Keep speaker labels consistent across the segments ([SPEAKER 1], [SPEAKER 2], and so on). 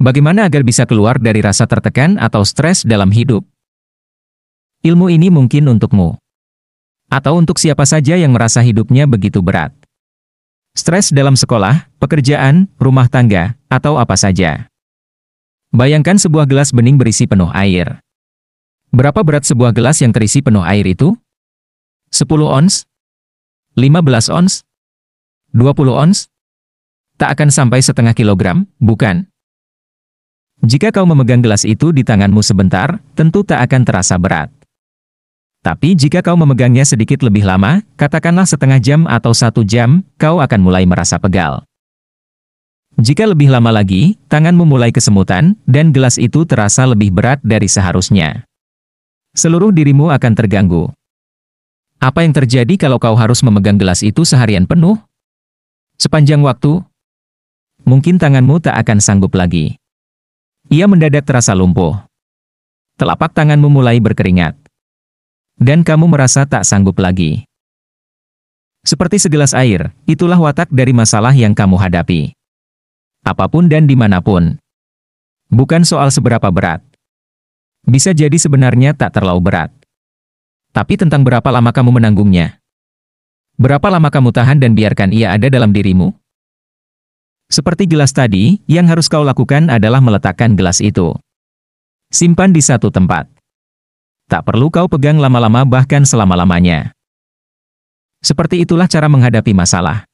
[SPEAKER 1] Bagaimana agar bisa keluar dari rasa tertekan atau stres dalam hidup? Ilmu ini mungkin untukmu. Atau untuk siapa saja yang merasa hidupnya begitu berat. Stres dalam sekolah, pekerjaan, rumah tangga, atau apa saja. Bayangkan sebuah gelas bening berisi penuh air. Berapa berat sebuah gelas yang terisi penuh air itu? 10 ons? 15 ons? 20 ons? Tak akan sampai setengah kilogram, bukan? Jika kau memegang gelas itu di tanganmu sebentar, tentu tak akan terasa berat. Tapi jika kau memegangnya sedikit lebih lama, katakanlah setengah jam atau satu jam, kau akan mulai merasa pegal. Jika lebih lama lagi, tanganmu mulai kesemutan, dan gelas itu terasa lebih berat dari seharusnya. Seluruh dirimu akan terganggu. Apa yang terjadi kalau kau harus memegang gelas itu seharian penuh? Sepanjang waktu, mungkin tanganmu tak akan sanggup lagi. Ia mendadak terasa lumpuh. Telapak tanganmu mulai berkeringat dan kamu merasa tak sanggup lagi. Seperti segelas air, itulah watak dari masalah yang kamu hadapi. Apa pun dan di mana pun. Bukan soal seberapa berat. Bisa jadi sebenarnya tak terlalu berat. Tapi tentang berapa lama kamu menanggungnya. Berapa lama kamu tahan dan biarkan ia ada dalam dirimu? Seperti gelas tadi, yang harus kau lakukan adalah meletakkan gelas itu. Simpan di satu tempat. Tak perlu kau pegang lama-lama bahkan selama-lamanya. Seperti itulah cara menghadapi masalah.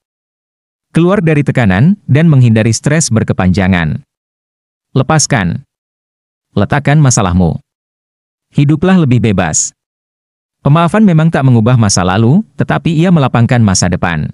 [SPEAKER 1] Keluar dari tekanan dan menghindari stres berkepanjangan. Lepaskan. Letakkan masalahmu. Hiduplah lebih bebas. Pemaafan memang tak mengubah masa lalu, tetapi ia melapangkan masa depan.